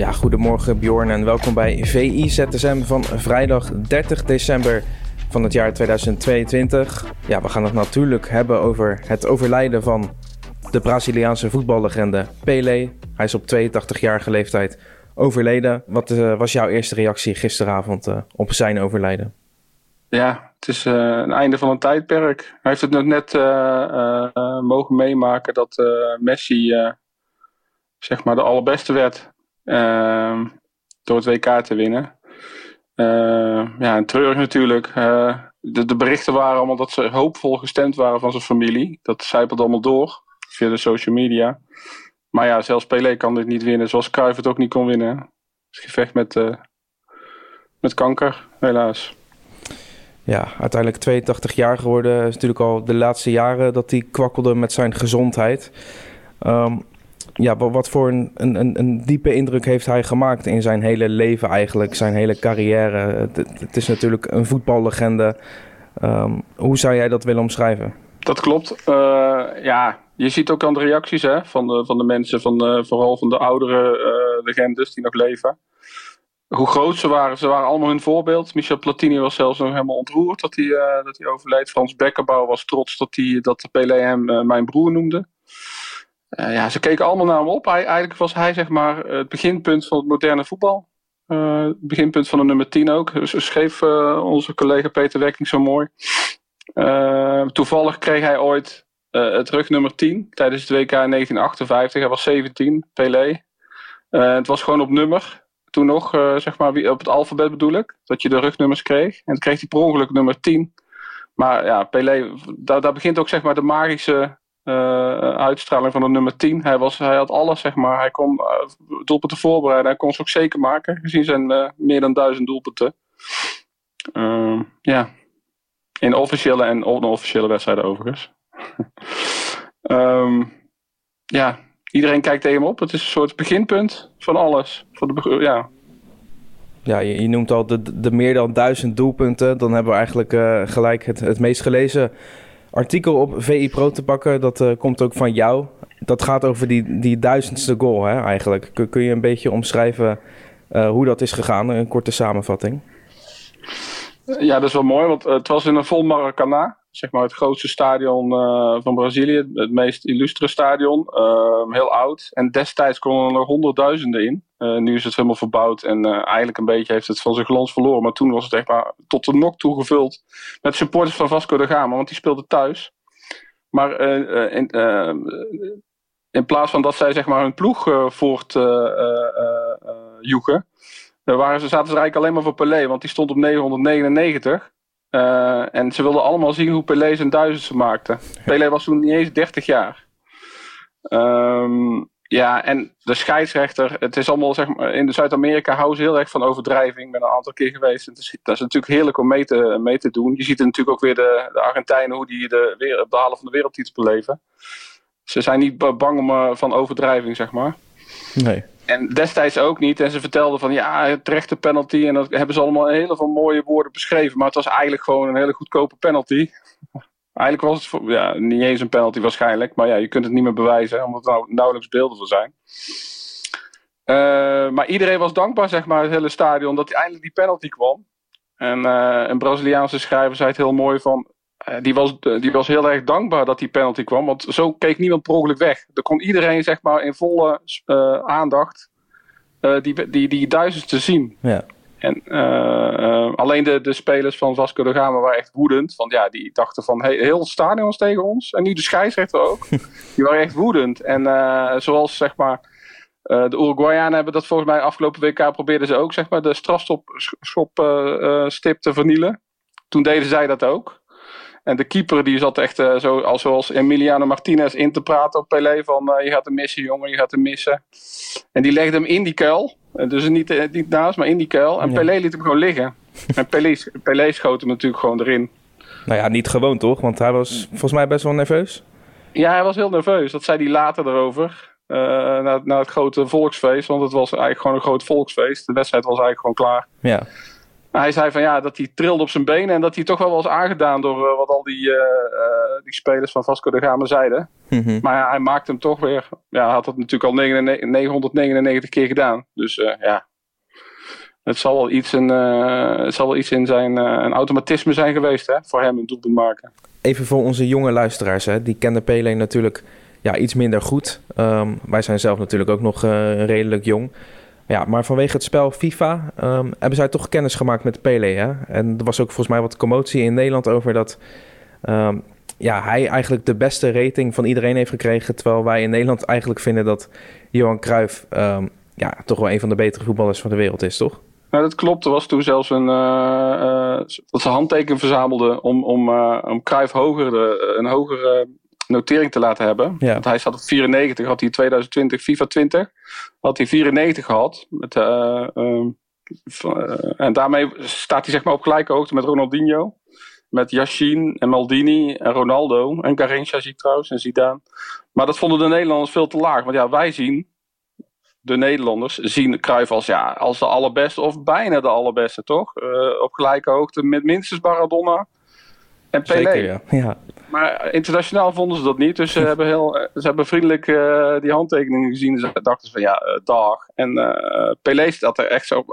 Ja, goedemorgen Bjorn en welkom bij VI ZSM van vrijdag 30 december van het jaar 2022. Ja, we gaan het natuurlijk hebben over het overlijden van de Braziliaanse voetballegende Pelé. Hij is op 82-jarige leeftijd overleden. Wat eh, was jouw eerste reactie gisteravond uh, op zijn overlijden? Ja, het is uh, een einde van een tijdperk. Hij heeft het net mogen meemaken dat Messi zeg maar de allerbeste werd. Ehm, door het WK te winnen. Ehm, ja, en treurig natuurlijk. Eh, de, de, berichten waren allemaal dat ze hoopvol gestemd waren van zijn familie. Dat zijpelde allemaal door via de social media. Maar ja, zelfs Pelé kan dit niet winnen, zoals Cruijff het ook niet kon winnen. Het gevecht met, uh, met kanker, helaas. Ja, uiteindelijk 82 jaar geworden. Is natuurlijk al de laatste jaren dat hij kwakkelde met zijn gezondheid. Um, ja, wat voor een, een, een, diepe indruk heeft hij gemaakt in zijn hele leven eigenlijk, zijn hele carrière. Het, is natuurlijk een voetballegende. Um, hoe zou jij dat willen omschrijven? Dat klopt. Uh, ja, je ziet ook aan de reacties hè, van, de, van de mensen, van vooral van de oudere uh, legendes die nog leven. Hoe groot ze waren, ze waren allemaal hun voorbeeld. Michel Platini was zelfs nog helemaal ontroerd dat hij, uh, dat hij overleed. Frans Beckenbauer was trots dat, hij, dat Pelé hem mijn broer noemde. Uh, ja, ze keken allemaal naar hem op. Hij, eigenlijk was hij zeg maar het beginpunt van het moderne voetbal. Uh, het beginpunt van de nummer 10 ook. Dus schreef onze collega Peter Wekking zo mooi. toevallig kreeg hij ooit het rugnummer 10 tijdens het WK in 1958. Hij was 17, Pelé. het was gewoon op nummer. Toen nog, zeg maar, op het alfabet bedoel ik. Dat je de rugnummers kreeg. En dan kreeg hij per ongeluk nummer 10. Maar ja, Pelé, daar, daar begint ook zeg maar de magische uitstraling van de nummer 10. Hij, was, hij had alles, zeg maar. Hij kon uh, doelpunten voorbereiden. Hij kon ze ook zeker maken, gezien zijn meer dan duizend doelpunten. Uh, ja. In officiële en onofficiële wedstrijden overigens. um, ja, iedereen kijkt tegen hem op. Het is een soort beginpunt van alles. Van de, ja. Ja, je, noemt al de, de meer dan duizend doelpunten. Dan hebben we eigenlijk gelijk het, het meest gelezen artikel op VI Pro te pakken. Dat uh, komt ook van jou. Dat gaat over die, die duizendste goal hè, eigenlijk. Kun, kun je een beetje omschrijven uh, hoe dat is gegaan? Een korte samenvatting. Ja, dat is wel mooi, want het was in een vol Maracanã. Zeg maar het grootste stadion uh, van Brazilië. Het meest illustre stadion. heel oud. En destijds konden er honderdduizenden in. Uh, nu is het helemaal verbouwd en eigenlijk een beetje heeft het van zijn glans verloren. Maar toen was het echt maar tot de nok toe gevuld met supporters van Vasco da Gama, want die speelden thuis. Maar in, in, plaats van dat zij zeg maar hun ploeg voortjoegen, waren ze, zaten ze eigenlijk alleen maar voor Pelé, want die stond op 999. En ze wilden allemaal zien hoe Pelé zijn duizendste maakte. Pelé was toen niet eens 30 jaar. Um, ja, en de scheidsrechter, het is allemaal zeg maar, in Zuid-Amerika houden ze heel erg van overdrijving. Ik ben een aantal keer geweest. En is, dat is natuurlijk heerlijk om mee te, mee te doen. Je ziet natuurlijk ook weer de, de Argentijnen, hoe die de, weer, de halen van de wereldtitel beleven. Ze zijn niet bang om, uh, van overdrijving, zeg maar. Nee. En destijds ook niet. En ze vertelden van ja, terechte penalty. En dat hebben ze allemaal hele veel mooie woorden beschreven. Maar het was eigenlijk gewoon een hele goedkope penalty. Eigenlijk was het ja, niet eens een penalty waarschijnlijk. Maar ja, je kunt het niet meer bewijzen, omdat er nou, nauwelijks beelden van zijn. Uh, maar iedereen was dankbaar, zeg maar, het hele stadion, dat eindelijk die penalty kwam. En uh, een Braziliaanse schrijver zei het heel mooi van... Uh, die, was, die was heel erg dankbaar dat die penalty kwam, want zo keek niemand per ongeluk weg. Er kon iedereen, zeg maar, in volle aandacht die, die, die duizendste zien. Ja. En uh, alleen de, de spelers van Vasco da Gama waren echt woedend. Want ja, die dachten van hey, heel het stadion was tegen ons. En nu de scheidsrechter ook. die waren echt woedend. En zoals zeg maar de Uruguayanen hebben dat volgens mij afgelopen WK probeerden ze ook zeg maar de strafstop te vernielen. Toen deden zij dat ook. En de keeper die zat echt uh, zo, als, zoals Emiliano Martinez in te praten op Pelé van uh, je gaat hem missen jongen, je gaat hem missen. En die legde hem in die kuil. Uh, dus niet, niet naast, maar in die kuil. En ja. Pelé liet hem gewoon liggen. En Pelé, Pelé schoot hem natuurlijk gewoon erin. Nou ja, niet gewoon toch? Want hij was volgens mij best wel nerveus. Ja, hij was heel nerveus. Dat zei hij later erover. Na, na, het grote volksfeest. Want het was eigenlijk gewoon een groot volksfeest. De wedstrijd was eigenlijk gewoon klaar. Ja. Hij zei van ja, dat hij trilde op zijn benen. En dat hij toch wel was aangedaan door uh, wat al die, uh, die spelers van Vasco da Gama zeiden. Mm -hmm. Maar ja, hij maakte hem toch weer. Ja, hij had het natuurlijk al 99, 999 keer gedaan. Dus ja, het zal wel iets, een, uh, het zal wel iets in zijn uh, een automatisme zijn geweest hè, voor hem een doelpunt maken. Even voor onze jonge luisteraars, hè, die kennen Pelé natuurlijk ja, iets minder goed. Um, wij zijn zelf natuurlijk ook nog uh, redelijk jong. Ja, maar vanwege het spel FIFA um, hebben zij toch kennis gemaakt met Pelé. Hè? En er was ook volgens mij wat commotie in Nederland over dat um, ja, hij eigenlijk de beste rating van iedereen heeft gekregen. Terwijl wij in Nederland eigenlijk vinden dat Johan Cruijff ja, toch wel een van de betere voetballers van de wereld is, toch? Nou, dat klopt. Er was toen zelfs een. Uh, uh, dat ze verzamelden om, om, uh, om Cruijff hoger de, een hogere notering te laten hebben. Ja. Want hij zat op 94, had hij 2020, FIFA 20, had hij 94 gehad. Met, en daarmee staat hij zeg maar op gelijke hoogte met Ronaldinho. Met Yashin en Maldini en Ronaldo. En Garincha zie ik trouwens en Zidane. Maar dat vonden de Nederlanders veel te laag. Want ja, wij zien de Nederlanders zien Cruijff als, ja, als de allerbeste of bijna de allerbeste, toch? Uh, op gelijke hoogte met minstens Maradona en Pelé. Zeker, ja. ja. Maar internationaal vonden ze dat niet. Dus ze hebben, heel, ze hebben vriendelijk uh, die handtekeningen gezien. Ze dachten van ja, uh, dag. En Pelé staat er echt zo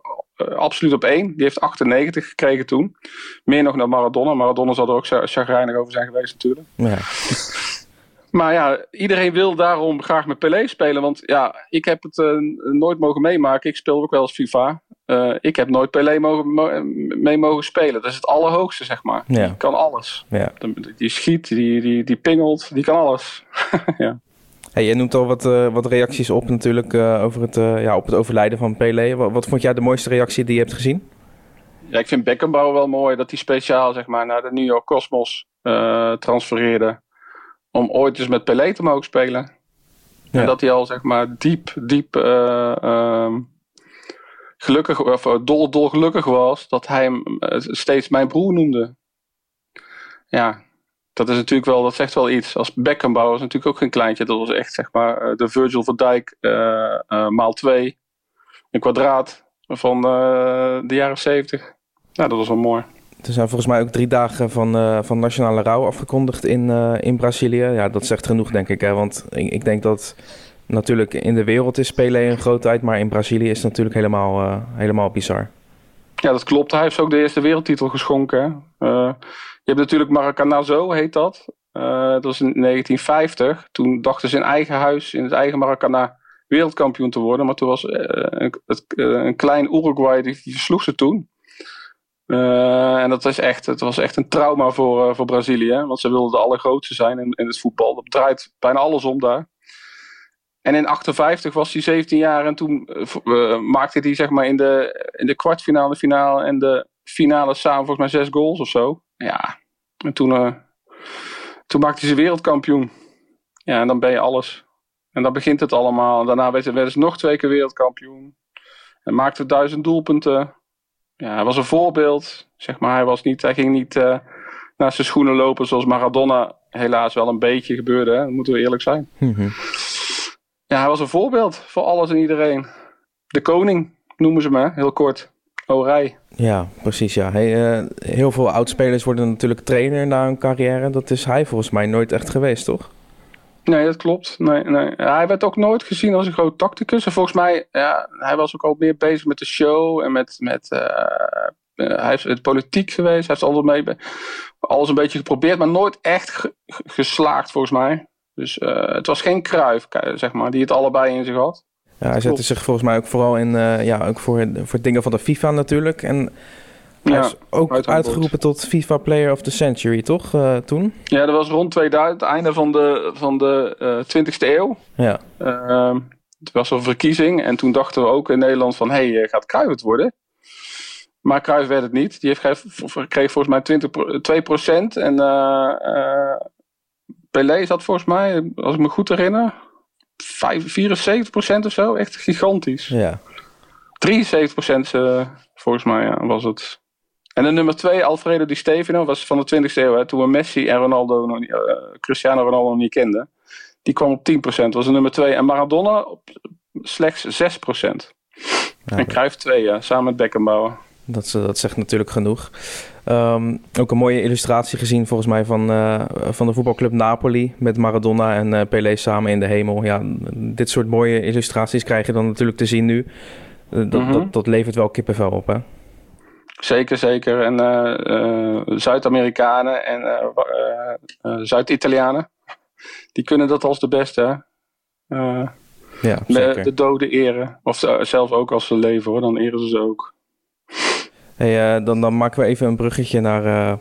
absoluut op één. Die heeft 98 gekregen toen. Meer nog dan Maradona. Maradona zal er ook chagrijnig over zijn geweest natuurlijk. Ja. Maar ja, iedereen wil daarom graag met Pelé spelen. Want ja, ik heb het uh, nooit mogen meemaken. Ik speel ook wel eens FIFA. Uh, ik heb nooit Pelé mogen, mo mee mogen spelen. Dat is het allerhoogste, zeg maar. Ja. Die kan alles. Ja. Die schiet, die, die, die pingelt, die kan alles. ja. Hey, je noemt al wat, uh, wat reacties op natuurlijk over het, ja, op het overlijden van Pelé. Wat, wat, vond jij de mooiste reactie die je hebt gezien? Ja, ik vind Beckenbauer wel mooi. Dat hij speciaal zeg maar, naar de New York Cosmos transfereerde om ooit eens met Pelé te mogen spelen. Ja. En dat hij al zeg maar diep, diep uh, gelukkig, of dol, dol gelukkig was dat hij hem steeds mijn broer noemde. Ja, dat is natuurlijk wel, dat zegt wel iets. Als Beckenbauer was natuurlijk ook geen kleintje. Dat was echt zeg maar de Virgil van Dijk maal twee. Een kwadraat van de jaren zeventig. Ja, dat was wel mooi. Er zijn volgens mij ook drie dagen van, van nationale rouw afgekondigd in, in Brazilië. Ja, dat zegt genoeg, denk ik. Hè? Want ik, ik, denk dat natuurlijk in de wereld is Pelé een grootheid, maar in Brazilië is het natuurlijk helemaal, uh, helemaal bizar. Ja, dat klopt. Hij heeft ook de eerste wereldtitel geschonken. je hebt natuurlijk Maracanazo, heet dat. dat was in 1950. Toen dachten ze in eigen huis, in het eigen Maracana, wereldkampioen te worden. Maar toen was een, een klein Uruguay, die, die versloeg ze toen. En dat was echt, het was echt een trauma voor, voor Brazilië. Want ze wilden de allergrootste zijn in, in het voetbal. Dat draait bijna alles om daar. En in 58 was hij 17 jaar en toen uh, maakte hij zeg maar in de, in de kwartfinale, finale en de finale samen volgens mij zes goals of zo. Ja, en toen, toen maakte hij ze wereldkampioen. Ja, en dan ben je alles. En dan begint het allemaal. Daarna werden ze nog twee keer wereldkampioen. En maakte duizend doelpunten ja, hij was een voorbeeld. Zeg maar, hij, was niet, hij ging niet naar zijn schoenen lopen zoals Maradona helaas wel een beetje gebeurde. Hè? Moeten we eerlijk zijn. Mm. Ja, hij was een voorbeeld voor alles en iedereen. De koning noemen ze me, heel kort. Orij. Ja, precies. Ja. Hey, uh, heel veel oudspelers worden natuurlijk trainer na hun carrière. Dat is hij volgens mij nooit echt geweest, toch? Nee, dat klopt. Nee, nee. Hij werd ook nooit gezien als een groot tacticus. En volgens mij, ja, hij was ook al meer bezig met de show en met, met uh, uh, hij is in politiek geweest. Hij heeft altijd mee, alles een beetje geprobeerd, maar nooit echt ge geslaagd volgens mij. Dus uh, het was geen kruif, zeg maar, die het allebei in zich had. Ja, hij zette zich volgens mij ook vooral in, ja, ook voor, voor dingen van de FIFA natuurlijk. En hij Ja, is ook uitgeroepen tot FIFA Player of the Century, toch? eh, toen? Ja, dat was rond 2000, het einde van de, van de eh 20e eeuw. Ja. Ehm, het was een verkiezing en toen dachten we ook in Nederland van, hé, hey, gaat Cruijff het worden? Maar Cruijff werd het niet. Die heeft, kreeg, volgens mij 20, pro- 2% en eh eh Pelé zat volgens mij, als ik me goed herinner, 5, 74% of zo. Echt gigantisch. Ja. 73% eh, volgens mij ja, was het. En de nummer 2, Alfredo Di Stefano, was van de 20e eeuw. Hè, toen we Messi en Ronaldo nog niet, uh, Cristiano Ronaldo nog niet kenden. Die kwam op 10%, was de nummer 2. En Maradona op slechts 6%. Ja, en Cruijff 2, ja, samen met Beckenbauer. Dat, dat zegt natuurlijk genoeg. Um, ook een mooie illustratie gezien volgens mij van, uh, van de voetbalclub Napoli met Maradona en uh, Pelé samen in de hemel. Ja, dit soort mooie illustraties krijg je dan natuurlijk te zien nu. Uh, dat, mm -hmm. dat, dat, levert wel kippenvel op, hè? Zeker, zeker. En Zuid-Amerikanen en Zuid-Italianen, die kunnen dat als de beste. ja, zeker. De doden eren. Of zelf ook als ze leven hoor, dan eren ze ze ook. Hey, uh, dan, dan maken we even een bruggetje naar, uh,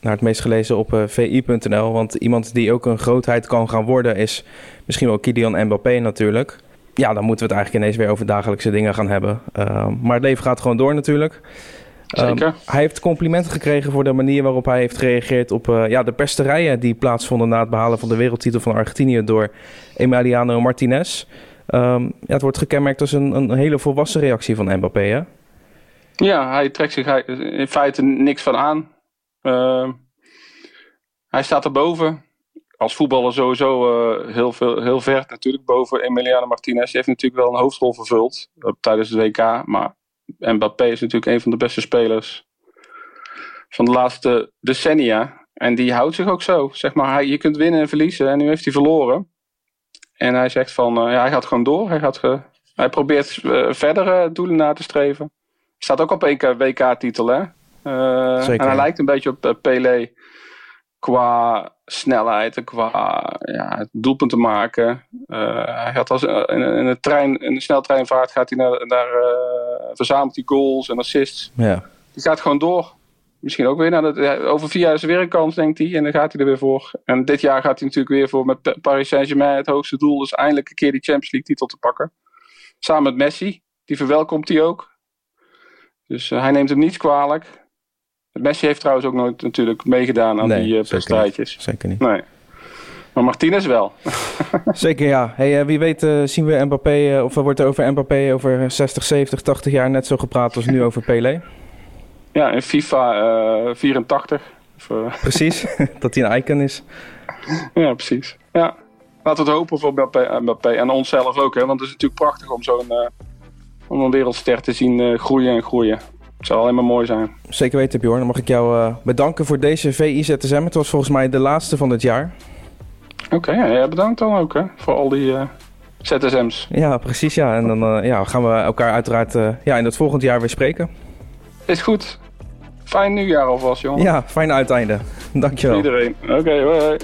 naar het meest gelezen op uh, vi.nl. Want iemand die ook een grootheid kan gaan worden is misschien wel Kylian Mbappé natuurlijk. Ja, dan moeten we het eigenlijk ineens weer over dagelijkse dingen gaan hebben. maar het leven gaat gewoon door natuurlijk. Zeker. Um, hij heeft complimenten gekregen voor de manier waarop hij heeft gereageerd op ja, de pesterijen die plaatsvonden na het behalen van de wereldtitel van Argentinië door Emiliano Martinez. Um, ja, het wordt gekenmerkt als een, een hele volwassen reactie van Mbappé, hè? Ja, hij trekt zich in feite niks van aan. Uh, hij staat erboven. Als voetballer sowieso uh, heel, veel, heel ver natuurlijk boven Emiliano Martinez. Die heeft natuurlijk wel een hoofdrol vervuld uh, tijdens het WK. Maar Mbappé is natuurlijk een van de beste spelers van de laatste decennia. En die houdt zich ook zo. Zeg maar, hij, je kunt winnen en verliezen. En nu heeft hij verloren. En hij zegt van, uh, ja, hij gaat gewoon door. Hij, gaat hij probeert verder doelen na te streven. Staat ook op een WK-titel, hè? Uh, en hij lijkt een beetje op uh, Pelé qua snelheid en qua ja, doelpunten maken. Uh, hij gaat als in, in, een trein, in een sneltreinvaart gaat hij naar, naar verzamelt hij goals en assists. Ja. Die gaat gewoon door. Misschien ook weer naar de, over vier jaar is er weer een kans, denkt hij. En dan gaat hij er weer voor. En dit jaar gaat hij natuurlijk weer voor met Paris Saint-Germain. Het hoogste doel is eindelijk een keer die Champions League titel te pakken. Samen met Messi. Die verwelkomt hij ook. Dus uh, hij neemt hem niet kwalijk. Messi heeft trouwens ook nooit natuurlijk meegedaan aan nee, die uh, strijdjes. Zeker niet. Nee. Maar Martinez wel. zeker ja. Hey, uh, wie weet zien we Mbappé, of er wordt er over Mbappé over 60, 70, 80 jaar net zo gepraat als nu over Pelé. Ja, in FIFA 84. Of, precies, dat hij een icon is. Ja, precies. Ja. Laten we het hopen voor Mbappé, Mbappé en onszelf ook. Hè? Want het is natuurlijk prachtig om zo'n om een wereldster te zien uh, groeien en groeien. Het zou alleen maar mooi zijn. Zeker weten, Bjorn. Dan mag ik jou uh, bedanken voor deze VI-ZSM. Het was volgens mij de laatste van het jaar. Oké, okay, ja, bedankt dan ook hè, voor al die uh, ZSM's. Ja, precies. Ja. En dan ja, gaan we elkaar uiteraard ja, in het volgend jaar weer spreken. Is goed. Fijn nieuwjaar alvast, jongen. Ja, fijn uiteinde. Dankjewel. Iedereen. Oké, okay, hoi.